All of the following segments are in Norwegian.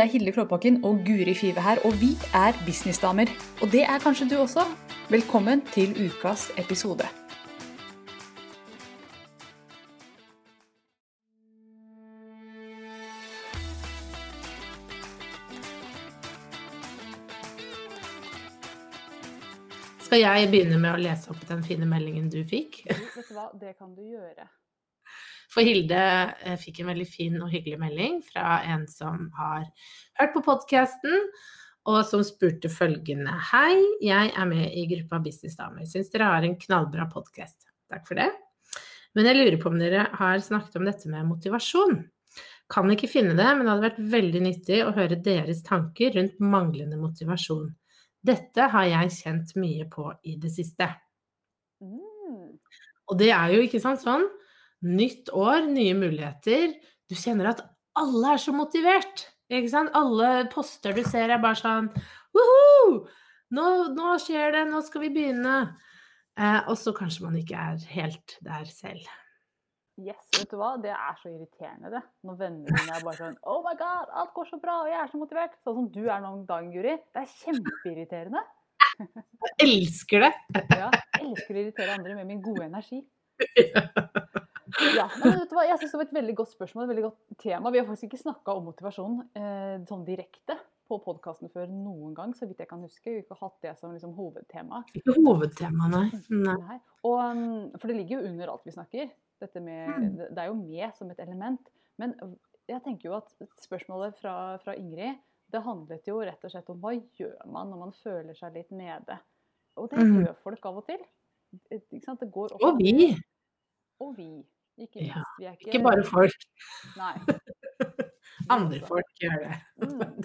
Det er Hilde Klåbakken og Guri Five her, og vi er businessdamer. Og det er kanskje du også. Velkommen til ukas episode. Skal jeg begynne med å lese opp den fine meldingen du fikk? Vet du hva, det kan du gjøre. For Hilde eh, fikk en veldig fin og hyggelig melding fra en som har hørt på podkasten, og som spurte følgende Hei, jeg er med i gruppa Businessdamer. Syns dere har en knallbra podkast. Takk for det. Men jeg lurer på om dere har snakket om dette med motivasjon. Kan ikke finne det, men det hadde vært veldig nyttig å høre deres tanker rundt manglende motivasjon. Dette har jeg kjent mye på i det siste. Mm. Og det er jo ikke sant sånn nytt år, nye muligheter. Du kjenner at alle er så motivert. Ikke sant? Alle poster du ser er bare sånn Woho! Nå, nå skjer det, nå skal vi begynne. Eh, og så kanskje man ikke er helt der selv. Yes, vet du hva? Det er så irriterende, det. Når vennene mine er bare sånn Oh my god, alt går så bra, og jeg er så motivert. Sånn som du er nå om dagen, Guri. Det er kjempeirriterende. Jeg elsker det. Ja, jeg elsker å irritere andre med min gode energi. Ja, men vet du hva? Jeg synes det var et veldig godt spørsmål, et veldig godt tema. Vi har faktisk ikke snakka om motivasjon eh, sånn direkte på podkasten før noen gang, så vidt jeg kan huske. Vi har ikke hatt det som liksom, hovedtema. Ikke hovedtema, nei. nei. Og, um, for det ligger jo under alt vi snakker. Dette med, Mm. det er jo med som et element. Men jeg tenker jo at spørsmålet fra, fra Ingrid det handlet jo rett og slett om hva gjør man når man føler seg litt nede. Og det Mm. gjør folk av og til. Det går opp Og vi. Og vi. Ikke. Ja, Vi ikke, Ikke bare folk. Nei. Andre folk gjør det. Mm.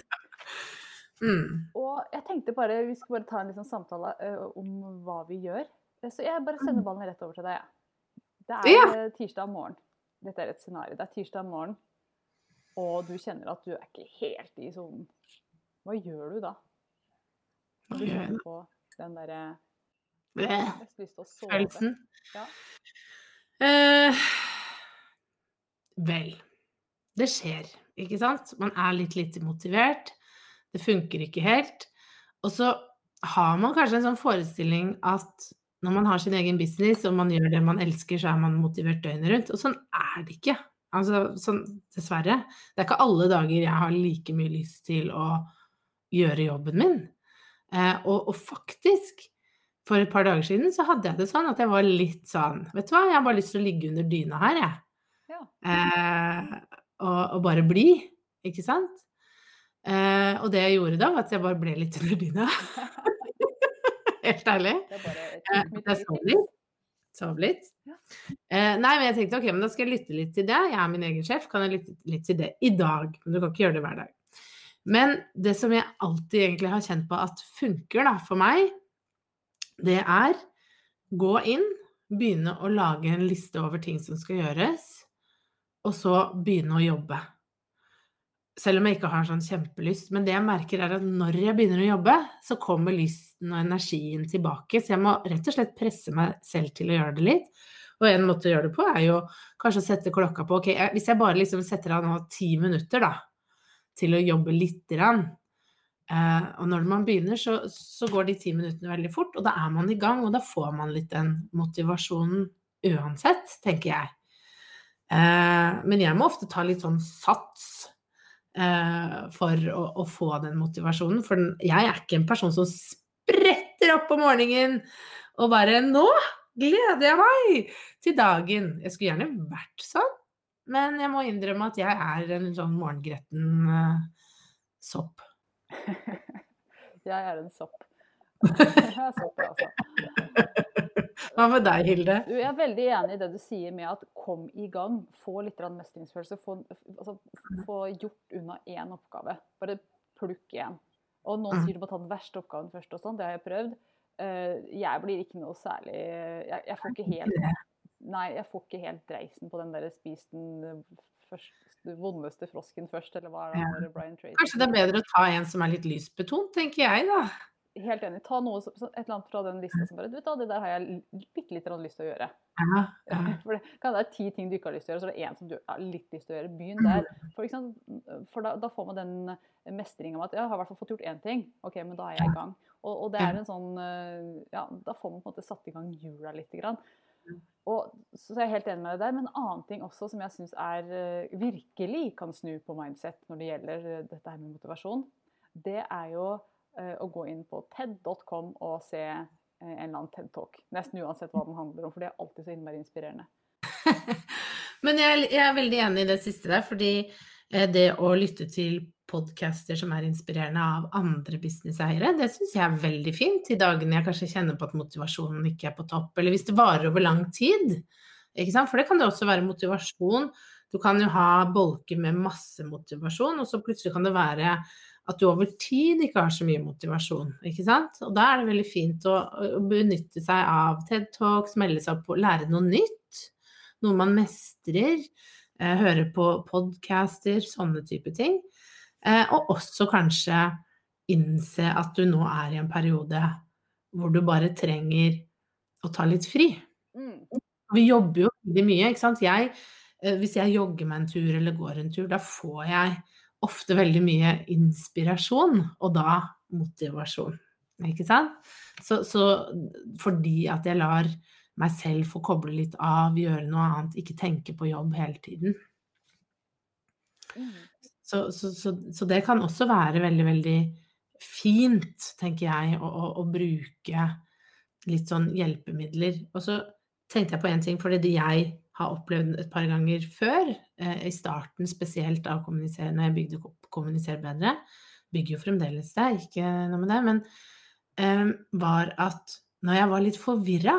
Mm. Og jeg tenkte bare, vi skal bare ta en liten samtale uh, om hva vi gjør. Eh, Så jeg bare sender ballen rett over til deg. jeg. Det er Ja. eh, tirsdag morgen. Dette er et scenario. Det er tirsdag morgen, og du kjenner at du er ikke helt i sonen. Hva gjør du da? Hva gjør jeg da? den derre Følelsen. Ja mest lyst til å sove. Følelsen. Ja. Eh, vel. Det skjer, ikke sant? Man er litt lite motivert. Det funker ikke helt. Og så har man kanskje en sånn forestilling at når man har sin egen business og man gjør det man elsker, så er man motivert døgnet rundt. Og sånn er det ikke. Altså, sånn, dessverre. Det er ikke alle dager jeg har like mye lyst til å gjøre jobben min. Eh, og, og faktisk, for et par dager siden så hadde jeg det sånn at jeg var litt sånn Vet du hva, jeg har bare lyst til å ligge under dyna her, jeg. Ja. Eh, og, og bare bli, ikke sant? Eh, og det jeg gjorde da, var at jeg bare ble litt under dyna. Helt ærlig. Eh, jeg sov litt. Sov litt. Ja. Eh, nei, men jeg tenkte ok, men da skal jeg lytte litt til det. Jeg er min egen sjef, kan jeg lytte litt til det i dag. Men du kan ikke gjøre det hver dag. Men det som jeg alltid egentlig har kjent på at funker da, for meg, det er gå inn, begynne å lage en liste over ting som skal gjøres, og så begynne å jobbe. Selv om jeg ikke har sånn kjempelyst. Men det jeg merker er at når jeg begynner å jobbe, så kommer lysten og energien tilbake. Så jeg må rett og slett presse meg selv til å gjøre det litt. Og en måte å gjøre det på er jo kanskje å sette klokka på Ok, jeg- hvis jeg bare liksom setter av nå ti minutter, da, til å jobbe lite grann. Uh, og når man begynner, så, så går de ti minuttene veldig fort, og da er man i gang, og da får man litt den motivasjonen uansett, tenker jeg. Eh, men jeg må ofte ta litt sånn sats eh, for å, å få den motivasjonen. For den, jeg er ikke en person som spretter opp om morgenen og bare 'Nå gleder jeg meg til dagen'. Jeg skulle gjerne vært sånn, men jeg må innrømme at jeg er en sånn morgengretten eh, sopp. Jeg er en sopp. Jeg er sopp, altså. Hva med deg, Hilde? Du, jeg er veldig enig i det du sier med at kom i gang. Få litt mestringsfølelse. Få, altså, få gjort unna én oppgave. Bare plukk én. Og noen Mm. sier du må ta den verste oppgaven først og sånn. Det har jeg prøvd. Eh, jeg blir ikke noe særlig jeg, jeg får ikke helt Nei, jeg får ikke helt dreisen på den der spis den eh, vondeste frosken først, eller hva er det Ja. Brian Tracy Kanskje det er bedre å ta en som er litt lysbetont, tenker jeg, da. Helt enig. Ta noe, et eller annet fra den lista som bare Du vet da, det der har jeg bitte litt lyst til å gjøre. Ja, ja. For det kan være ti ting du ikke har lyst til å gjøre, så er det én som du har litt lyst til å gjøre. Begynn der. For? For da, da får man den mestringa med at jeg har i hvert fall fått gjort én ting. OK, men da er jeg i gang. Og, og det er en sånn eh, Ja, da får man på en måte satt i gang hjula lite grann. Og, så er jeg helt enig med deg der. Men en annen ting også som jeg syns er eh, virkelig kan snu på mindset når det gjelder eh, dette her med motivasjon, det er jo eh, å gå inn på ted.com og se eh, en eller annen TED-talk. Nesten uansett hva den handler om, for det er alltid så innmari inspirerende. Men jeg, jeg er veldig enig i det siste der, fordi eh, det å lytte til podcaster som er inspirerende av andre businesseiere, det syns jeg er veldig fint i dagene jeg kanskje kjenner på at motivasjonen ikke er på topp, eller hvis det varer over lang tid. For det kan det også være motivasjon. Du kan jo ha bolker med masse motivasjon, og så plutselig kan det være at du over tid ikke har så mye motivasjon. ikke sant? Og da er det veldig fint å, å benytte seg av TED Talks, melde seg opp på, lære noe nytt. Noe man mestrer. Eh, høre på podcaster, sånne type ting. Eh, og også kanskje innse at du nå er i en periode hvor du bare trenger å ta litt fri. Mm. Vi jobber jo veldig mye, ikke sant. Jeg, eh, hvis jeg jogger meg en tur eller går en tur, da får jeg ofte veldig mye inspirasjon, og da motivasjon. Ikke sant? Så, så fordi at jeg lar meg selv få koble litt av, gjøre noe annet, ikke tenke på jobb hele tiden. Mm. Så, så, så, så det kan også være veldig, veldig fint, tenker jeg, å, å, å bruke litt sånn hjelpemidler. Og så tenkte jeg på en ting, fordi det jeg har opplevd et par ganger før, eh, i starten spesielt av kommunisere, når jeg bygde opp Kommuniser bedre, bygger jo fremdeles det, ikke noe med det, men eh, var at når jeg var litt forvirra,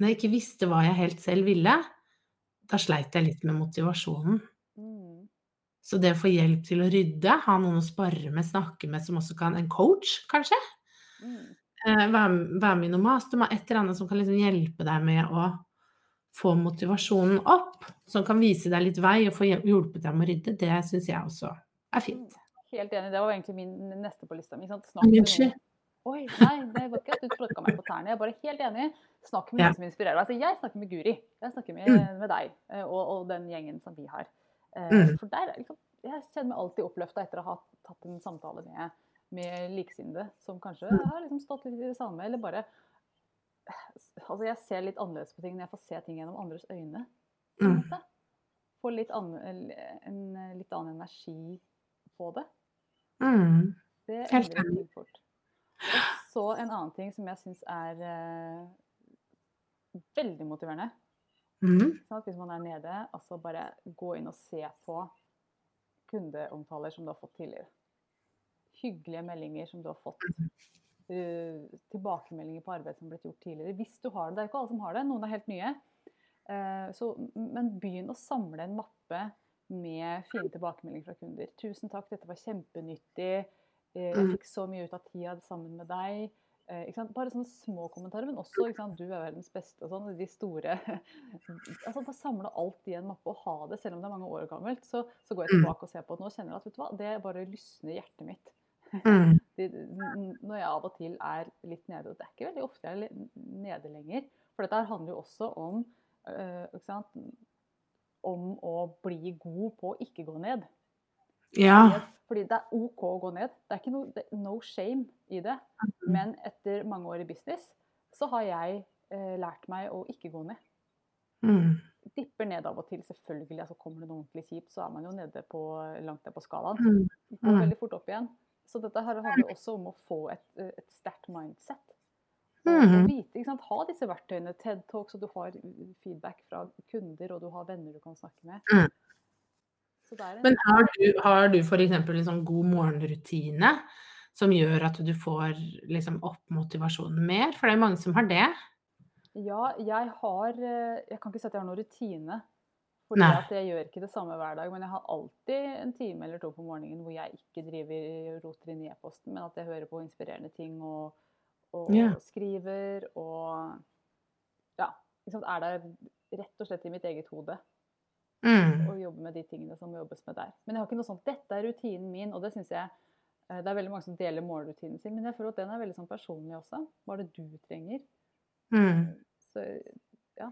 når jeg ikke visste hva jeg helt selv ville, da sleit jeg litt med motivasjonen. Mm. Så det å få hjelp til å rydde, ha noen å spare med, snakke med, som også kan En coach, kanskje? Mm. Eh, være med i noe mastermind, et eller annet som kan liksom hjelpe deg med å få motivasjonen opp. Som kan vise deg litt vei og få hjulpet deg med å rydde. Det syns jeg også er fint. Helt enig. Det var egentlig min neste på lista mi. Unnskyld. Oi, nei, det var ikke at du tråkka meg på tærne. Jeg er bare helt enig. Snakk med Ja. noen som inspirerer deg. Altså, jeg snakker med Guri. Jeg snakker med, Mm. med deg eh, og, og den gjengen som vi har. Eh, Mm. For der er liksom, Jeg kjenner meg alltid oppløfta etter å ha tatt en samtale med, med likesinnede som kanskje Mm. har liksom stått litt i det samme, eller bare Altså, jeg ser litt annerledes på ting når jeg får se ting gjennom andres øyne. Mm. Får litt, annen- en litt annen energi på det. Mm. Det endrer ting fort. Og så en annen ting som jeg syns er uh, veldig motiverende. Mm. Sånn? Hvis man er nede, altså bare gå inn og se på kundeomtaler som du har fått tidligere. Hyggelige meldinger som du har fått. Eh, tilbakemeldinger på arbeid som har blitt gjort tidligere. Hvis du har det. Det er ikke alle som har det, noen er helt nye. Eh, så, men begynn å samle en mappe med fine tilbakemeldinger fra kunder. 'Tusen takk, dette var kjempenyttig. Eh, Jeg fikk så mye ut av tida sammen med deg.' Ikke sant? Bare sånne små kommentarer, men også? 'du er verdens beste' og sånn. De store altså Bare samle alt i en mappe og ha det, selv om det er mange år gammelt. Så, så går jeg Mm. tilbake og ser på det nå og kjenner at vet du hva, det bare lysner hjertet mitt. Mm. Det, n- når jeg av og til er litt nede, og det er ikke veldig ofte jeg er nede lenger. For dette handler jo også om, øh, om å bli god på å ikke gå ned. Ja. Fordi det er OK å gå ned. Det er ikke noe det, no shame i det. Mm. Men etter mange år i business så har jeg eh, lært meg å ikke gå ned. Mm. Dipper ned av og til, selvfølgelig. altså Kommer det noe ordentlig kjipt, så er man jo nede på, langt ned på skalaen. Mm. Går Mm. veldig fort opp igjen. Så dette her handler også om å få et, eh, et sterkt mindset. Mhm. vite? Ha disse verktøyene. TED Talk, så du har feedback fra kunder, og du har venner du kan snakke med. Mm. En, Men har du, har du f.eks. en sånn god morgenrutine som gjør at du får liksom opp motivasjonen mer? For det er mange som har det. Ja, jeg har eh, Jeg kan ikke si at jeg har noen rutine. Fordi at jeg gjør ikke det samme hver dag. Men jeg har alltid en time eller to på morgenen hvor jeg ikke driver roter inn i e-posten, men at jeg hører på inspirerende ting og, og yeah. skriver og Ja. liksom? Er der rett og slett i mitt eget hode Mm. og jobber med de tingene som jobbes med der. Men jeg har ikke noe sånt 'Dette er rutinen min', og det syns jeg Eh, Det er veldig mange som deler morgenrutinen sin, men jeg føler at den er veldig sånn personlig også. Hva er det du trenger? Mm. Så, ja.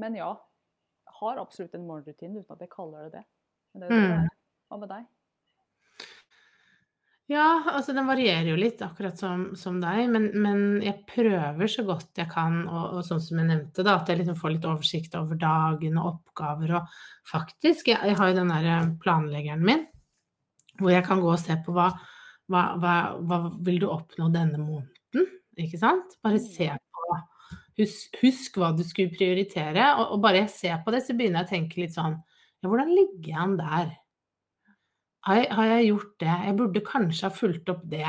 Men ja, har absolutt en morgenrutine uten at jeg kaller det det. Men det det Mm. Hva med deg? Ja, altså den varierer jo litt, akkurat som, som deg, men, men jeg prøver så godt jeg kan, og, og sånn som jeg nevnte, da, at jeg liksom får litt oversikt over dagen og oppgaver. Og faktisk, jeg, jeg har jo den der planleggeren min, hvor jeg kan gå og se på hva, hva, hva, hva vil du oppnå denne måneden, ikke sant? Bare se på, husk, husk hva du skulle prioritere, og, og bare jeg ser på det, så begynner jeg å tenke litt sånn, ja, hvordan ligger jeg an der? Har har jeg gjort det? Jeg burde kanskje ha fulgt opp det.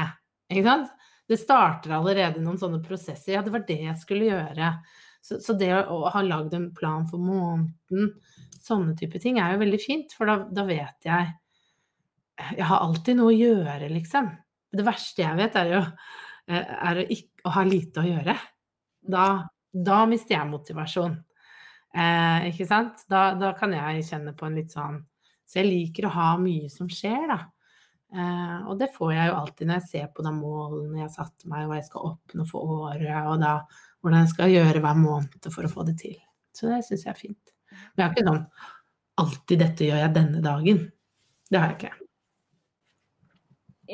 Ikke sant? Det starter allerede noen sånne prosesser. Ja, det var det jeg skulle gjøre. Så, så det å ha lagd en plan for måneden, sånne type ting, er jo veldig fint, for da, da vet jeg Jeg har alltid noe å gjøre, liksom. Det verste jeg vet, er jo eh, er å, ikke, å ha lite å gjøre. Da, da mister jeg motivasjon. Eh, ikke sant? Da, da kan jeg kjenne på en litt sånn så jeg liker å ha mye som skjer, da. Eh, og det får jeg jo alltid når jeg ser på de målene jeg har satt meg, hva jeg skal oppnå for året, og da hvordan jeg skal gjøre hver måned for å få det til. Så det syns jeg er fint. Men jeg har ikke sånn alltid dette gjør jeg denne dagen. Det har jeg ikke.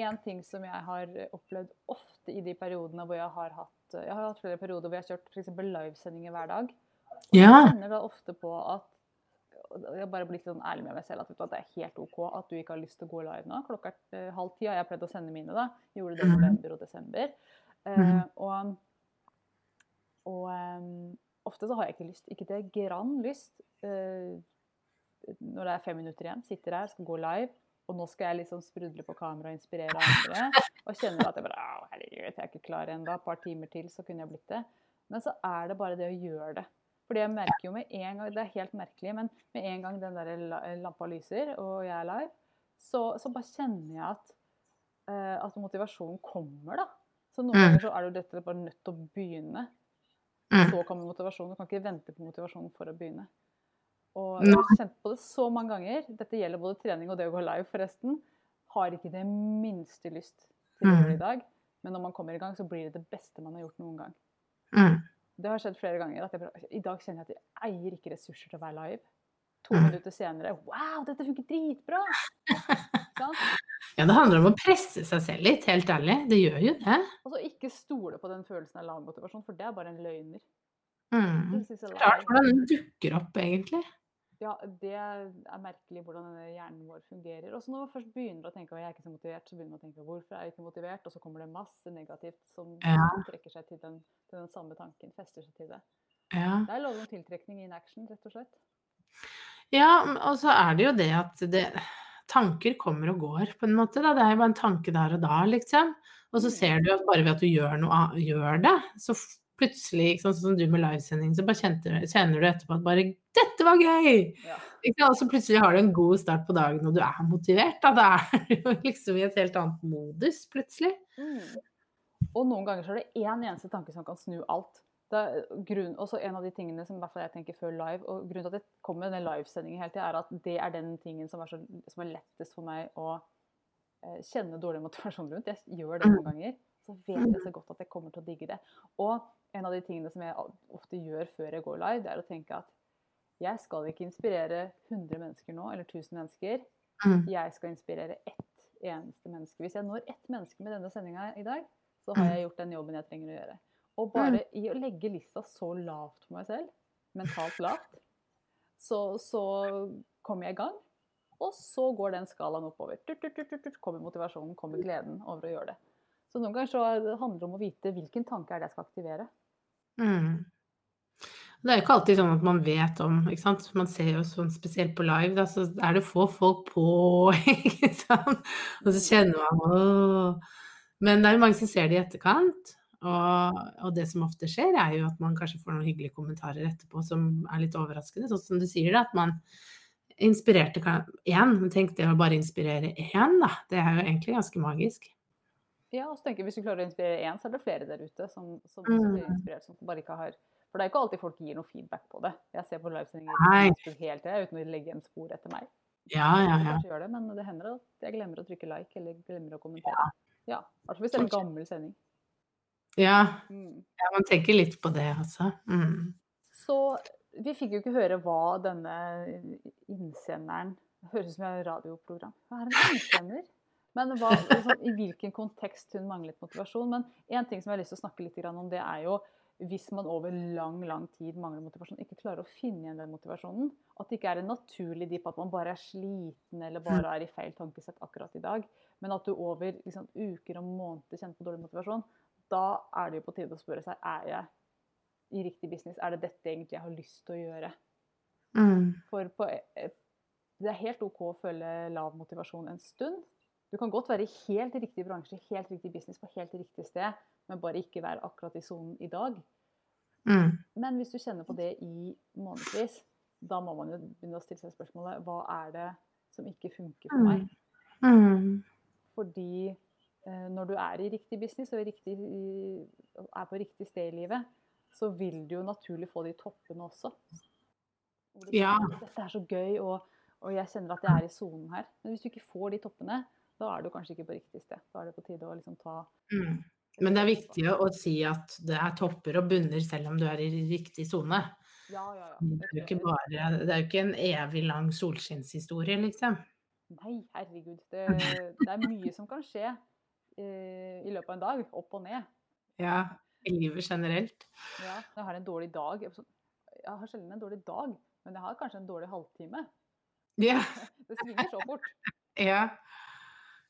En ting som jeg har opplevd ofte i de periodene hvor jeg har hatt Jeg har hatt flere perioder hvor jeg har kjørt f.eks. livesendinger hver dag. Og Ja. jeg kjenner da ofte på at Jeg har bare blitt litt sånn ærlig med meg selv at, du, at det er helt OK at du ikke har lyst til å gå live nå. Klokka er eh, halv ti, og jeg har pleid å sende mine. da. Gjorde det i Mhm. november og desember. Mhm. og og um, ofte så har jeg ikke lyst. Ikke til grann lyst. Uh, når det er fem minutter igjen, sitter her, skal gå live, og nå skal jeg liksom sprudle på kamera og inspirere andre. Og kjenner at jeg bare «Au, herregud, jeg er ikke klar ennå. Et par timer til, så kunne jeg blitt det. Men så er det bare det å gjøre det. Fordi jeg merker jo med en gang, Det er helt merkelig, men med en gang den der lampa lyser og jeg er live, så, så bare kjenner jeg at, eh, at motivasjonen kommer, da. Så noen Mm. ganger så er det jo dette bare nødt til å begynne. Mm. Så kommer motivasjonen. Du kan ikke vente på motivasjonen for å begynne. Og jeg har kjent på det så mange ganger. Dette gjelder både trening og det å gå live, forresten. Har ikke det minste lyst til å gjøre det i dag. Men når man kommer i gang, så blir det det beste man har gjort noen gang. Mm. Det har skjedd flere ganger. at jeg I dag kjenner jeg at jeg eier ikke ressurser til å være live. To Mm. minutter senere Wow, dette funker dritbra! Ja, det handler om å presse seg selv litt, helt ærlig. Det gjør jo det. Og så ikke stole på den følelsen av lav motivasjon, for det er bare en løgner. Mm. Lie. hvordan den dukker opp, egentlig. Ja, det er merkelig hvordan hjernen vår fungerer. Og så når man først begynner å tenke at jeg er ikke så motivert, så begynner man å tenke hvorfor er jeg ikke motivert? Og så kommer det masse negativt som Ja. trekker seg til den, til den samme tanken, fester seg til det. Ja. Det er lov om tiltrekning in action, rett og slett. Ja, og så er det jo det at det, tanker kommer og går, på en måte. Da. Det er jo bare en tanke der og da, liksom. Og så Mm. ser du at bare ved at du gjør, noe, gjør det, så plutselig, sånn som du med livesending, så bare kjente, kjenner du etterpå at bare 'Dette var gøy!' Ja. Og så plutselig har du en god start på dagen, og du er motivert. Da, det er jo liksom i et helt annet modus, plutselig. Mm. Og noen ganger så er det én eneste tanke som kan snu alt. Det grunn, også en av de tingene som jeg tenker før live, og grunnen til at jeg kommer med den livesendingen hele tida, er at det er den tingen som er, så, som er lettest for meg å eh, kjenne dårlig motivasjon rundt. Jeg gjør det noen ganger, så vet jeg så godt at jeg kommer til å digge det. Og en av de tingene som jeg ofte gjør før jeg går live, det er å tenke at jeg skal ikke inspirere 100 mennesker nå, eller 1000 mennesker. Mm. Jeg skal inspirere ett eneste menneske. Hvis jeg når ett menneske med denne sendinga i dag, så har jeg gjort den jobben jeg trenger å gjøre. Og bare i å legge lista så lavt for meg selv, mentalt lavt, så, så kommer jeg i gang. Og så går den skalaen oppover. Tut, tut, tut, tut, tut, kommer motivasjonen, kommer gleden over å gjøre det. Så noen ganger så handler det om å vite hvilken tanke er det jeg skal aktivere. Mm. Det er jo ikke alltid sånn at man vet om, ikke sant. Man ser jo sånn spesielt på live, da, så er det få folk på, ikke sant. Og så kjenner man åh. Men det er jo mange som ser det i etterkant. Og, og det som ofte skjer, er jo at man kanskje får noen hyggelige kommentarer etterpå som er litt overraskende. Sånn som du sier, da, at man inspirerte én. Tenk det å bare inspirere én, da. Det er jo egentlig ganske magisk. Ja, og så tenker jeg Hvis du klarer å inspirere én, så er det flere der ute som, som Mm. blir inspirert. Som bare ikke har For det er ikke alltid folk gir noe feedback på det. Jeg ser på livesendinger hele til uten å legge en spor etter meg. Ja, ja, ja. Det, men det hender at jeg glemmer å trykke like eller glemmer å kommentere. Ja, i hvert fall hvis det er en gammel sending. Ja, Mm. ja, man tenker litt på det altså. Mm. Så vi fikk jo ikke høre hva denne innsenderen Det høres ut som et radioprogram. Hva er en innsender? Men hva, liksom, I hvilken kontekst hun manglet motivasjon. Men en ting som jeg har lyst til å snakke litt om, det er jo hvis man over lang lang tid mangler motivasjon, ikke klarer å finne igjen den motivasjonen. At det ikke er en naturlig dip at man bare er sliten eller bare er i feil tankesett akkurat i dag. Men at du over liksom, uker og måneder kjenner på dårlig motivasjon. Da er det jo på tide å spørre seg er jeg i riktig business. Er det dette egentlig jeg har lyst til å gjøre? Mm. For på, eh, det er helt OK å føle lav motivasjon en stund. Du kan godt være i helt riktig bransje, helt riktig business på helt riktig sted, men bare ikke være akkurat i sonen i dag. Mm. Men hvis du kjenner på det i månedsvis, da må man jo begynne å stille seg spørsmålet hva er det som ikke funker for meg? Mm. Fordi eh, når du er i riktig business og i riktig, i, er på riktig sted i livet, så vil du jo naturlig få de toppene også. Det, Ja. Dette er så gøy, og, og jeg kjenner at jeg er i sonen her. Men hvis du ikke får de toppene, da er du kanskje ikke på riktig sted. Da er det på tide å liksom ta Mm. Men det er viktig å si at det er topper og bunner selv om du er i riktig sone. Ja, ja, ja. Det er jo ikke bare Det er jo ikke en evig lang solskinnshistorie, liksom. Nei, herregud. Det, det er mye som kan skje eh, i løpet av en dag. Opp og ned. Ja. I livet generelt. Ja, jeg har en dårlig dag Jeg jeg har sjelden en dårlig dag, men jeg har kanskje en dårlig halvtime. Ja. Det svinger så fort. Ja.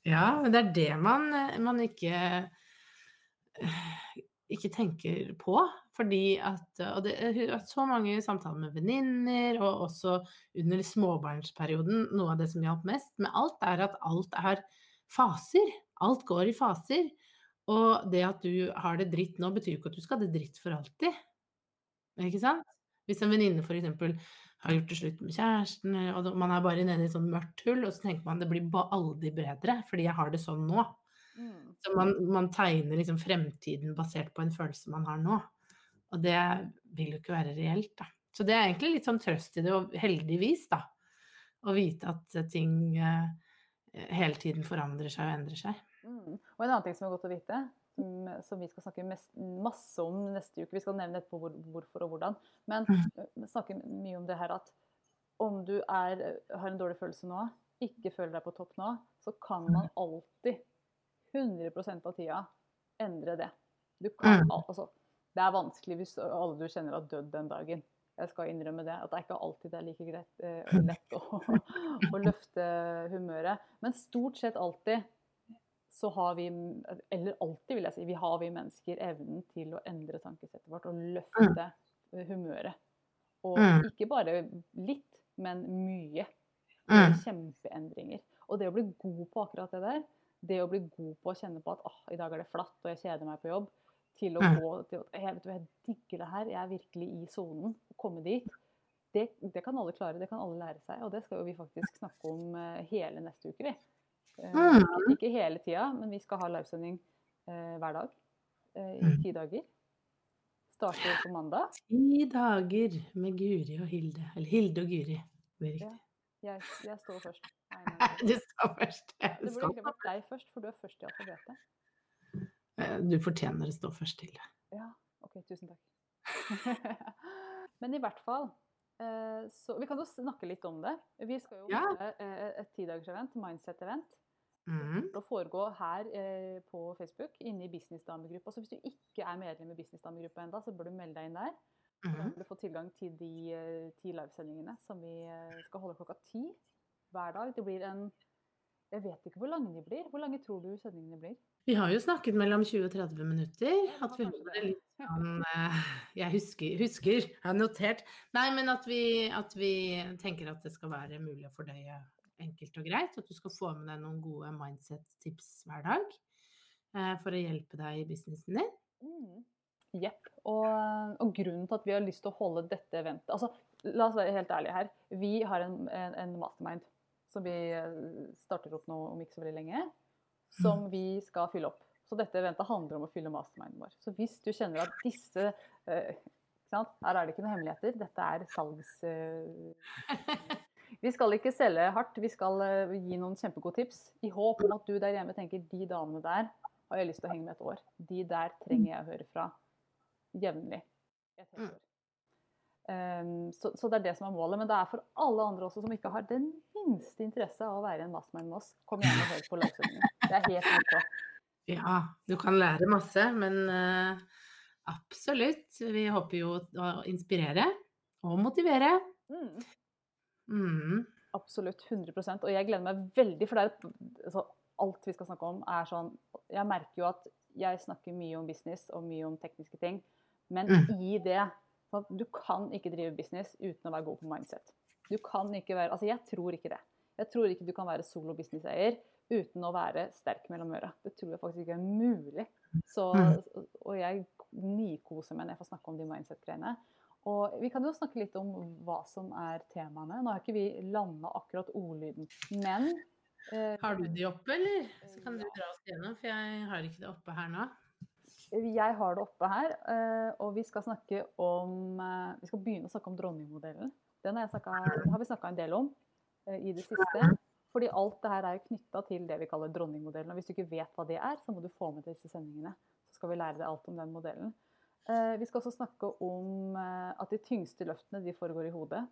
Ja, men det er det man, man ikke ikke tenker på. Fordi at Og det har vært så mange samtaler med venninner, og også under småbarnsperioden. Noe av det som hjalp mest med alt, er at alt er faser. Alt går i faser. Og det at du har det dritt nå, betyr jo ikke at du skal ha det dritt for alltid. Ikke sant? Hvis en venninne f.eks. har gjort det slutt med kjæresten, og man er bare nede i et sånt mørkt hull, og så tenker man det blir aldri bedre fordi jeg har det sånn nå. Mm. Så man, man tegner liksom fremtiden basert på en følelse man har nå. Og det vil jo ikke være reelt, da. Så det er egentlig litt sånn trøst i det, og heldigvis, da. Å vite at ting eh, hele tiden forandrer seg og endrer seg. Mm. Og en annen ting som er godt å vite, som, vi skal snakke mest, masse om neste uke Vi skal nevne etterpå hvor, hvorfor og hvordan. Men Mm. vi snakker mye om det her at om du er, har en dårlig følelse nå, ikke føler deg på topp nå, så kan man alltid 100% av tida endre det. Du kan, Mm. altså, det er vanskelig hvis alle du kjenner har dødd den dagen. Jeg skal innrømme det. At det er ikke alltid det er like greit, eh, lett å, å løfte humøret. Men stort sett alltid så har vi, eller alltid vil jeg si, vi har vi mennesker evnen til å endre tankesettet vårt og løfte mm. humøret. Og Mm. ikke bare litt, men mye. Mm. Kjempeendringer. Og det å bli god på akkurat det der, det å bli god på å kjenne på at ah, i dag er det flatt og jeg kjeder meg på jobb, til å Mm. gå til å jeg, vet du, jeg digger det her, jeg er virkelig i sonen, komme dit. Det, det kan alle klare, det kan alle lære seg, og det skal jo vi faktisk snakke om eh, hele neste uke, vi. Eh, Mm. Ikke hele tida, men vi skal ha livesending eh, hver dag eh, i Mm. ti dager. Starter på mandag. Ti dager med Guri og Hilde. Eller Hilde og Guri. Det er Ja. Jeg, jeg står først. Nei, nei, nei. Du skal først. Det burde egentlig vært deg først, for du er først i alfabetet. Du fortjener å stå først til det. Ja, OK. Tusen takk. Men i hvert fall så Vi kan jo snakke litt om det. Vi skal jo ha ja. et tidagersevent, mindset-event. Mm. Det foregår her eh, på Facebook inne i businessdamegruppa. Så hvis du ikke er medlem i businessdamegruppa ennå, så bør du melde deg inn der. så Mm. vil du få tilgang til de eh, ti livesendingene som vi eh, skal holde klokka ti hver dag. Det blir en Jeg vet ikke hvor lange de blir. Hvor lange tror du sendingene blir? Vi har jo snakket mellom 20 og 30 minutter. At vi det litt sånn eh, Jeg husker, husker, jeg har notert. Nei, men at vi, at vi tenker at det skal være mulig å fordøye enkelt og greit. At du skal få med deg noen gode mindset-tips hver dag eh, for å hjelpe deg i businessen din. Mm. Og, og grunnen til at vi har lyst til å holde dette eventet altså, La oss være helt ærlige her. Vi har en, en, en mastermind som vi eh, starter opp nå om ikke så veldig lenge, som vi skal fylle opp. Så dette eventet handler om å fylle masterminden vår. Så hvis du kjenner at disse eh. Her er det ikke noen hemmeligheter. Dette er salgs... Eh, Vi skal ikke selge hardt, vi skal eh, gi noen kjempegode tips. I håp om at du der hjemme tenker de damene der har jeg lyst til å henge med et år. De der trenger jeg å høre fra jevnlig. Um, så, så, det er det som er målet. Men det er for alle andre også som ikke har den minste interesse av å være en mastermind med oss. Kom gjerne og hør på livesendingen. Det er helt ok. Ja, du kan lære masse, men uh, absolutt. Vi håper jo å inspirere og motivere. Mm. Mm. Absolutt. 100 Og jeg gleder meg veldig, for det er, altså, alt vi skal snakke om, er sånn Jeg merker jo at jeg snakker mye om business og mye om tekniske ting, men mm. i det sånn Du kan ikke drive business uten å være god på mindset. Du kan ikke være Altså, jeg tror ikke det. Jeg tror ikke du kan være solo businesseier uten å være sterk mellom øra. Det tror jeg faktisk ikke er mulig. Så, mm. og jeg nikoser meg når jeg får snakke om de mindset-greiene. Og vi kan jo snakke litt om hva som er temaene. Nå har ikke vi landa akkurat ordlyden, men eh, Har du de oppe, eller? Så kan du dra oss gjennom, for jeg har ikke det oppe her nå. Jeg har det oppe her, eh, og vi skal snakke om eh, Vi skal begynne å snakke om dronningmodellen. Den har, snakket, har vi snakka en del om eh, i det siste. Fordi alt det her er knytta til det vi kaller dronningmodellen. Og hvis du ikke vet hva det er, så må du få med til disse sendingene. Så skal vi lære deg alt om den modellen. Eh, vi skal også snakke om eh, at de tyngste løftene de foregår i hodet.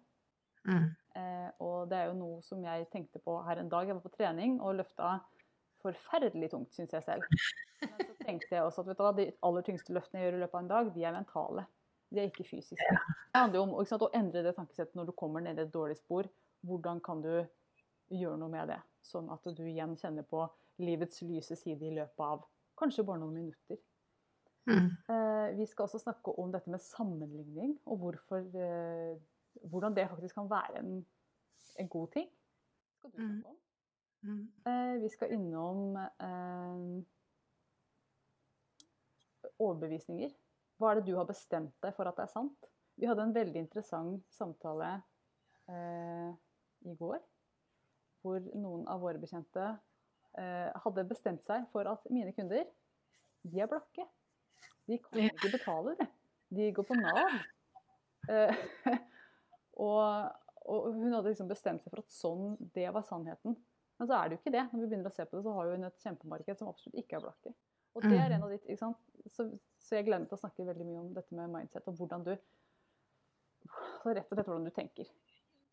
Mm. Eh, og det er jo noe som jeg tenkte på her en dag. Jeg var på trening og løfta forferdelig tungt, syns jeg selv. Men så tenkte jeg også at du, de aller tyngste løftene jeg gjør i løpet av en dag, de er mentale. De er ikke fysiske. Det handler jo om sant, å endre det tankesettet når du kommer ned i et dårlig spor. Hvordan kan du gjøre noe med det, sånn at du igjen kjenner på livets lyse side i løpet av kanskje bare noen minutter. Mm. Eh, vi skal også snakke om dette med sammenligning, og hvorfor, eh, hvordan det faktisk kan være en, en god ting. Skal du mm. snakke om. Mm. Eh, vi skal innom overbevisninger. Hva er det du har bestemt deg for at det er sant? Vi hadde en veldig interessant samtale eh, i går, hvor noen av våre bekjente eh, hadde bestemt seg for at mine kunder, de er blakke. De kan ikke betale det. De går på Nav. Eh, og, og, hun hadde liksom bestemt seg for at sånn, det var sannheten. Men så er det jo ikke det. Når vi begynner å se på det, så har hun et kjempemarked som absolutt ikke er blakke. Og det er en av ditt, ikke sant? Så, så jeg gleder meg til å snakke veldig mye om dette med mindset, og hvordan du så rett og slett hvordan du tenker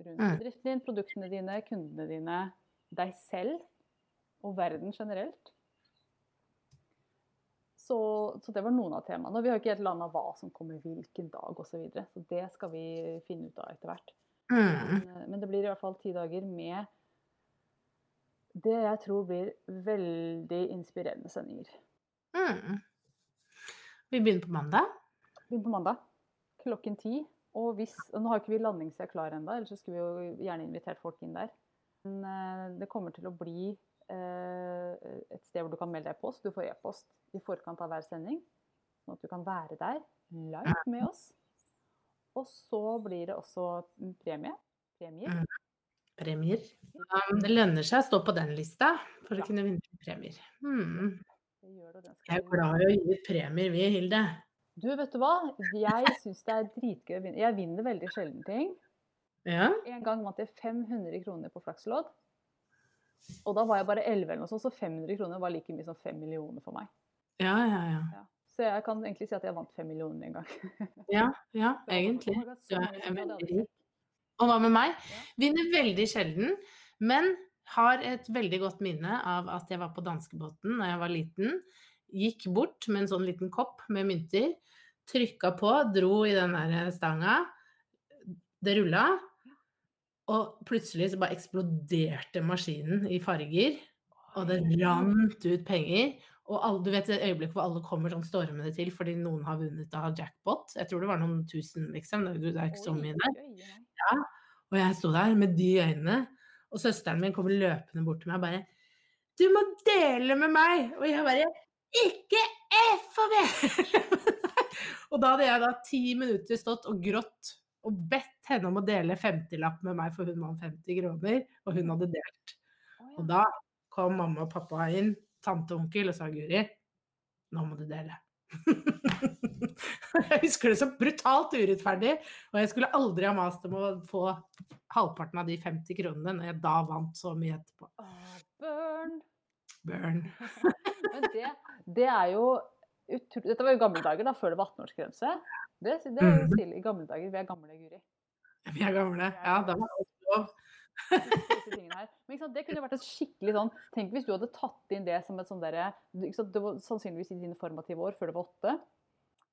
rundt mm. bedriften din, produktene dine, kundene dine, deg selv og verden generelt. Så, så, det var noen av temaene. Og vi har ikke helt landa hva som kommer hvilken dag osv. Så, videre. så det skal vi finne ut av etter hvert. Mm. Men, eh, men, det blir i hvert fall ti dager med det jeg tror blir veldig inspirerende sendinger. Mm. Vi begynner på mandag? Begynner på mandag. Klokken ti. Og hvis, Nå har ikke vi landingssida klar ennå, ellers skulle vi jo gjerne invitert folk inn der. Men uh, det kommer til å bli et sted hvor du kan melde deg på, så du får e-post i forkant av hver sending. Sånn at du kan være der live med oss. Og så blir det også premie. Premier. Mm. Premier. Um, det lønner seg å stå på den lista for ja. å kunne vinne premier. Hmm. Jeg er glad i å gi premier, vi, Hilde. Du, vet du hva? Jeg syns det er dritgøy å vinne. Jeg vinner veldig sjelden ting. Ja. En gang vant jeg 500 kroner på flakslodd. Og da var jeg bare 11 eller noe sånt, så 500 kroner var like mye som 5 millioner for meg. Ja, ja, ja. ja. Så jeg kan egentlig si at jeg vant 5 millioner en gang. ja, ja, egentlig. Du er veldig rik. Og hva med meg? Vinner veldig sjelden, men har et veldig godt minne av at jeg var på danskebåten da jeg var liten. Gikk bort med en sånn liten kopp med mynter, trykka på, dro i den der stanga. Det rulla. Og plutselig så bare eksploderte maskinen i farger. Og det rant ut penger. Og alle, du vet det øyeblikket hvor alle kommer sånn stormende til fordi noen har vunnet av jackpot. Jeg tror det var noen tusen, liksom. Det er ikke så mye der. Ja. Og jeg sto der med de øynene. Og søsteren min kommer løpende bort til meg og bare 'Du må dele med meg!' Og jeg bare 'Ikke F og V! og da hadde jeg da ti minutter stått og grått og bedt henne om å dele 50-lapp med meg, for hun vant 50 kroner, og hun hadde delt. Og da kom mamma og pappa inn, tante og onkel, og sa 'Guri, nå må du dele'. Jeg husker det så brutalt urettferdig, og jeg skulle aldri ha mast om å få halvparten av de 50 kronene når jeg da vant så mye etterpå. Åh, burn! Burn. Men det, det er jo. Dette var jo gamle dager, da, før det var 18-årsgrense. Det, det er jo Mhm. stilig. I gamle dager. Vi er gamle, Guri. Vi er gamle. Ja, da var alt lov. Men det kunne vært et skikkelig sånn Tenk hvis du hadde tatt inn det som et sånn derre Det var sannsynligvis i dine formative år, før du var åtte.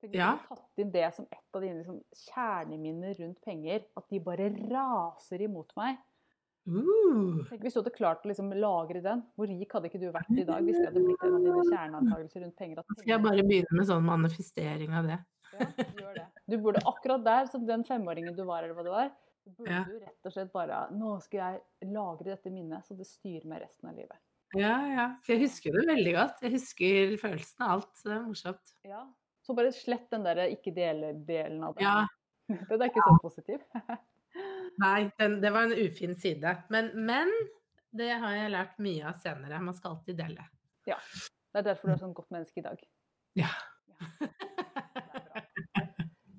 Tenk hvis Ja. du hadde tatt inn det som et av dine liksom, kjerneminner rundt penger. At de bare raser imot meg. Uh, Tenk hvis du hadde klart å liksom lagre den. Hvor rik hadde ikke du vært i dag hvis det hadde blitt en av dine kjerneantakelser rundt penger? At da skal jeg bare begynne med sånn manifestering av det. Ja, gjør det. Du burde akkurat der, som den femåringen du var, eller hva det var, så burde Ja. du rett og slett bare Nå skal jeg lagre dette minnet, så det styrer meg resten av livet. Ja, ja. For jeg husker det veldig godt. Jeg husker følelsen av alt. Det er morsomt. Ja. Så bare slett den der ikke deler-delen av det. Ja, Den er ikke så positiv. nei, den, det var en ufin side. Men, men det har jeg lært mye av senere. Man skal alltid dele. Det er derfor du er sånn godt menneske i dag. Ja. Bra.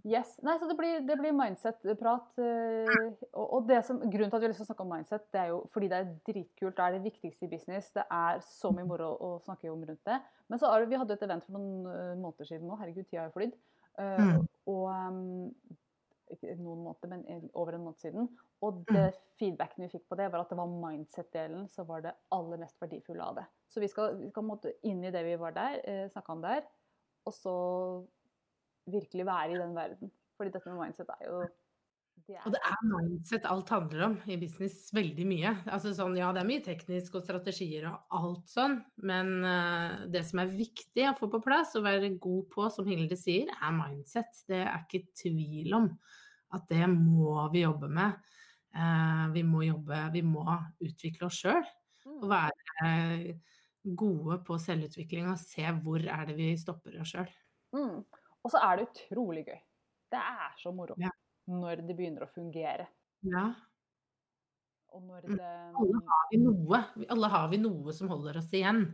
Yes. Nei, så det blir, det blir mindset-prat. eh, Og, og det som, grunnen til at vi har lyst til å snakke om mindset, det er jo fordi det er dritkult. Det er det viktigste i business. Det er så mye moro å snakke om rundt det. Men så vi hadde et event for noen eh, måneder siden nå. Herregud, tida har jo flydd. Eh, Mm. Og ikke noen måneder, men over en måned siden. Og det feedbacken vi fikk på det, var at det var mindset-delen som var det aller mest verdifulle av det. Så vi skal, vi skal inn i det vi var der, eh, snakka om der, og så virkelig være i den verden. Fordi dette med mindset er jo det er, Og det er mindset alt handler om i business, veldig mye. Altså sånn, ja, det er mye teknisk og strategier og alt sånn, men uh, det som er viktig å få på plass og være god på, som Hilde sier, er mindset. Det er ikke tvil om at det må vi jobbe med. Uh, vi må jobbe, vi må utvikle oss sjøl Mm. og være uh, gode på selvutvikling og se hvor er det vi stopper oss sjøl. Mm. Og så er det utrolig gøy. Det er så moro Ja. når det begynner å fungere. Ja. Og når Mm. det alle har vi noe. Alle har vi noe som holder oss igjen.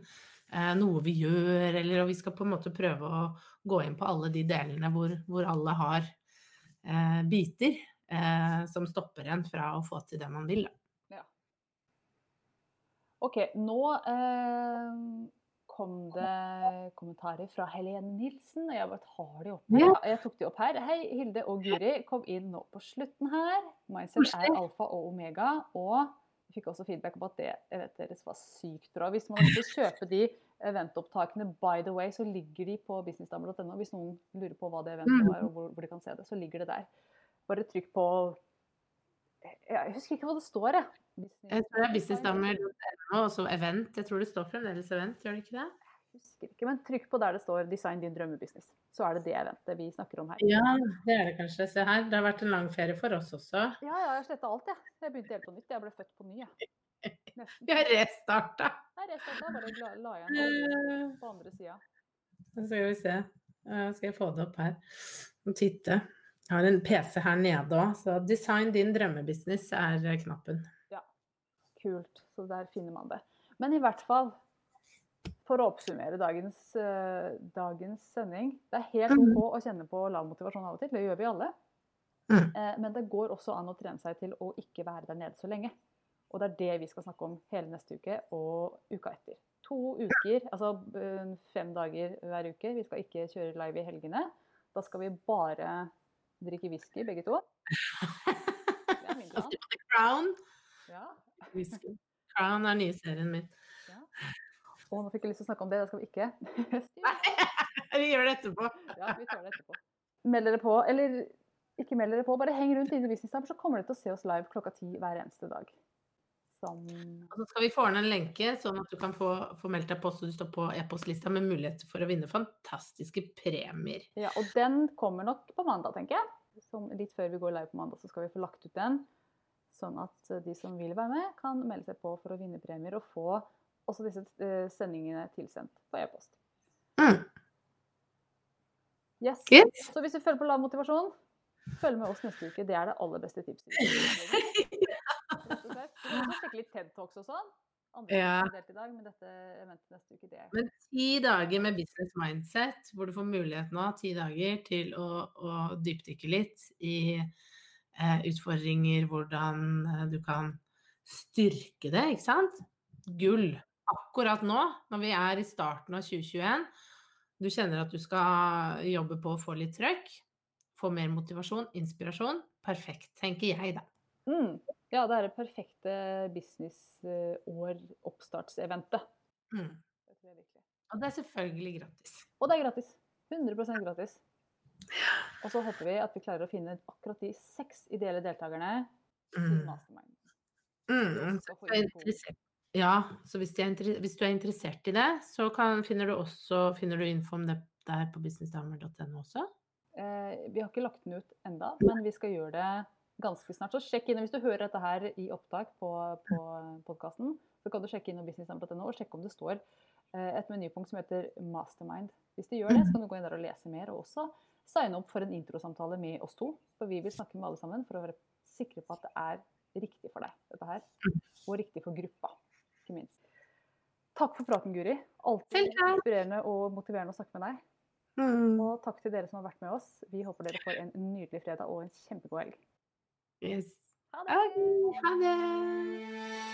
Eh, noe vi gjør, eller og vi skal på en måte prøve å gå inn på alle de delene hvor, hvor alle har eh, biter eh, som stopper en fra å få til det man vil. Da. OK, nå eh, kom det kommentarer fra Helene Nilsen. og Jeg bare tar de opp. Ja. Jeg tok de opp her. Hei, Hilde og Guri kom inn nå på slutten her. Mindset er alfa og omega. Og vi fikk også feedback på at det eventet deres var sykt bra. Hvis man å kjøpe de eventopptakene, by the way, så ligger de på businessdamer.no. Hvis noen lurer på hva det eventet Mm. var, og hvor, hvor de kan se det, så ligger det der. Bare trykk på Jeg husker ikke hva det står, jeg. Jeg tror det er businessdamer.no og så event. Jeg tror det står fremdeles event, gjør det ikke det? husker ikke, men trykk på der det står 'design din drømmebusiness'. Så er det det eventet vi snakker om her. Ja, det er det kanskje. Se her, det har vært en lang ferie for oss også. Ja, ja, jeg sletta alt, jeg. Jeg begynte helt på nytt. Jeg ble født på ny, jeg. Nesten. Vi har restarta. Jeg slett, bare la, igjen alt på andre sida. Så skal vi se. Eh, Skal jeg få det opp her og titte. Jeg har en PC her nede òg, så 'design din drømmebusiness' er knappen. Ja, Kult. Så der finner man det. Men i hvert fall, for å oppsummere dagens, uh, dagens sending Det er helt OK OK å kjenne på lav motivasjon av og til. Det gjør vi alle. Mm. Uh, men det går også an å trene seg til å ikke være der nede så lenge. Og det er det vi skal snakke om hele neste uke og uka etter. To uker, altså eh, fem dager hver uke. Vi skal ikke kjøre live i helgene. Da skal vi bare drikke whisky, begge to. Det er min plan. The Crown. Ja. Whisky. Crown er nye serien min. Og nå fikk jeg lyst til å snakke om det, det skal vi ikke. Nei, Vi gjør det etterpå. Ja, vi tar det etterpå. Meld dere på, eller ikke meld dere på, bare heng rundt i Business Time, så kommer dere til å se oss live klokka ti hver eneste dag. Som Og så skal vi få ordne en lenke, sånn at du kan få, få meldt deg på så du står på e-postlista med mulighet for å vinne fantastiske premier. Ja, og den kommer nok på mandag, tenker jeg. Som litt før vi går live på mandag, så skal vi få lagt ut den. Sånn at eh, de som vil være med, kan melde seg på for å vinne premier og få også disse eh, sendingene tilsendt på e-post. Mm. Yes. Good. Så hvis du føler på lav motivasjon, følg med oss neste uke. Det er det aller beste tipset. Kan også sjekke litt TED Talks og sånn. Andre Ja. delt i dag, men dette eventet neste uke, det Men ti dager med business mindset, hvor du får mulighet nå, ti dager, til å, å dypdykke litt i eh, utfordringer, hvordan eh, du kan styrke det, ikke sant? Gull. Akkurat nå, når vi er i starten av 2021, du kjenner at du skal jobbe på å få litt trøkk, få mer motivasjon, inspirasjon. Perfekt, tenker jeg, da. mm. Ja, det er det perfekte businessår-oppstartseventet. Mm. Jeg virkelig. Og det er selvfølgelig gratis. Og det er gratis. 100% gratis. Og så håper vi at vi klarer å finne akkurat de seks ideelle deltakerne til Mm. Mastermind. Mm. Så interessert- Ja, så hvis, er hvis du er interessert i det, så kan, finner, du også, finner du info om det der på businessdamer.no også. Eh, vi har ikke lagt den ut enda, men vi skal gjøre det ganske snart. Så sjekk inn, hvis du hører dette her i opptak på, på podkasten, så kan du sjekke inn på businessdamer.no og sjekke om det står eh, et menypunkt som heter Mastermind. Hvis du gjør det, så kan du gå inn der og lese mer, og også signe opp for en introsamtale med oss to. For vi vil snakke med alle sammen for å være sikre på at det er riktig for deg, dette her. Og riktig for gruppa, ikke minst. Takk for praten, Guri. Alltid inspirerende og motiverende å snakke med deg. Mm. Og takk til dere som har vært med oss. Vi håper dere får en nydelig fredag og en kjempegod helg. Yes. Ha Ok, ha det!